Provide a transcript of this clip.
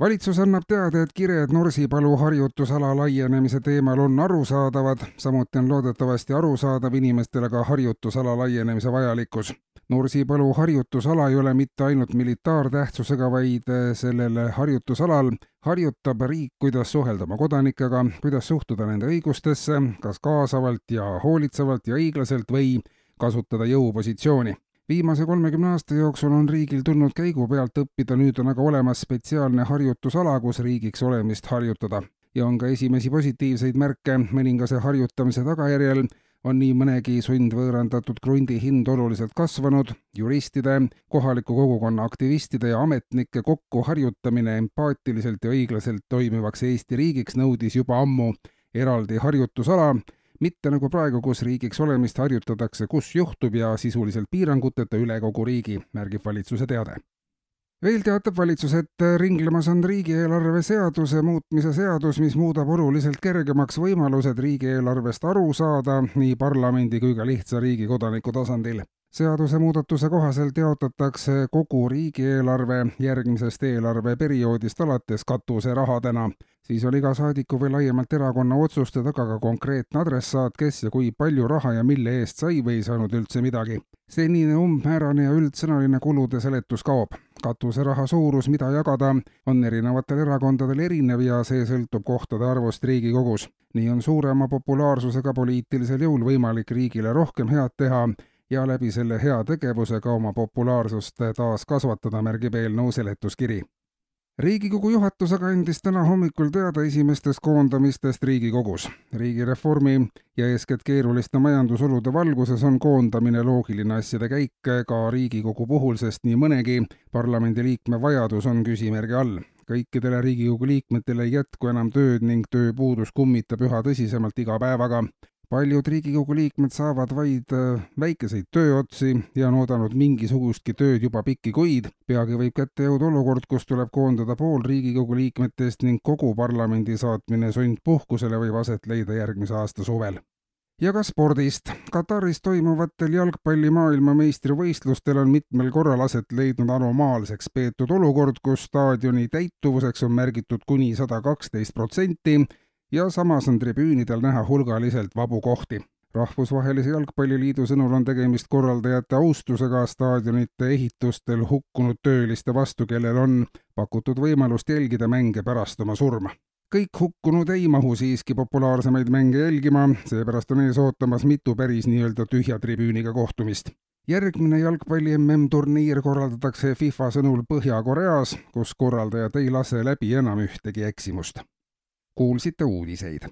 valitsus annab teada, et kired Nursipalu harjutusala laienemise teemal on arusaadavad, samuti on loodetavasti arusaadav inimestele ka harjutusala laienemise vajalikkus. Nursipalu harjutusala ei ole mitte ainult militaartähtsusega, vaid sellel harjutusalal harjutab riik, kuidas suhelda oma kodanikega, kuidas suhtuda nende õigustesse, kas kaasavalt ja hoolitsevalt ja õiglaselt või kasutada jõupositsiooni viimase kolmekümne aasta jooksul on riigil tulnud käigu pealt õppida, nüüd on aga olemas spetsiaalne harjutusala, kus riigiks olemist harjutada. ja on ka esimesi positiivseid märke, mõningase harjutamise tagajärjel on nii mõnegi sundvõõrandatud krundi hind oluliselt kasvanud, juristide, kohaliku kogukonna aktivistide ja ametnike kokkuharjutamine empaatiliselt ja õiglaselt toimivaks Eesti riigiks nõudis juba ammu eraldi harjutusala mitte nagu praegu, kus riigiks olemist harjutatakse, kus juhtub ja sisuliselt piiranguteta üle kogu riigi, märgib valitsuse teade veel teatab valitsus, et ringlemas on riigieelarve seaduse muutmise seadus, mis muudab oluliselt kergemaks võimalused riigieelarvest aru saada nii parlamendi kui ka lihtsa riigi kodaniku tasandil seadusemuudatuse kohaselt jaotatakse kogu riigieelarve järgmisest eelarveperioodist alates katuserahadena. siis on iga saadiku või laiemalt erakonna otsuste taga ka konkreetne adressaat, kes ja kui palju raha ja mille eest sai või ei saanud üldse midagi. senine umbmäärane ja üldsõnaline kulude seletus kaob. Katuseraha suurus, mida jagada, on erinevatel erakondadel erinev ja see sõltub kohtade arvust Riigikogus. nii on suurema populaarsusega poliitilisel jõul võimalik riigile rohkem head teha ja läbi selle hea tegevuse ka oma populaarsust taas kasvatada, märgib eelnõu seletuskiri. Riigikogu juhatus aga andis täna hommikul teada esimestest koondamistest Riigikogus. riigireformi ja eeskätt keeruliste majandusolude valguses on koondamine loogiline asjade käik ka Riigikogu puhul, sest nii mõnegi parlamendiliikme vajadus on küsimärgi all kõikidele Riigikogu liikmetele ei jätku enam tööd ning tööpuudus kummitab üha tõsisemalt iga päevaga paljud Riigikogu liikmed saavad vaid äh, väikeseid tööotsi ja on oodanud mingisugustki tööd juba pikki kuid. peagi võib kätte jõuda olukord, kus tuleb koondada pool Riigikogu liikmetest ning kogu parlamendi saatmine sundpuhkusele võib aset leida järgmise aasta suvel ja ka spordist. Kataris toimuvatel jalgpalli maailmameistrivõistlustel on mitmel korral aset leidnud anomaalseks peetud olukord, kus staadioni täituvuseks on märgitud kuni sada kaksteist protsenti ja samas on tribüünidel näha hulgaliselt vabu kohti. rahvusvahelise jalgpalliliidu sõnul on tegemist korraldajate austusega staadionite ehitustel hukkunud tööliste vastu, kellel on pakutud võimalust jälgida mänge pärast oma surma kõik hukkunud ei mahu siiski populaarsemaid mänge jälgima, seepärast on ees ootamas mitu päris nii-öelda tühja tribüüniga kohtumist. järgmine jalgpalli MM-turniir korraldatakse FIFA sõnul Põhja-Koreas, kus korraldajad ei lase läbi enam ühtegi eksimust kuulsite uudiseid.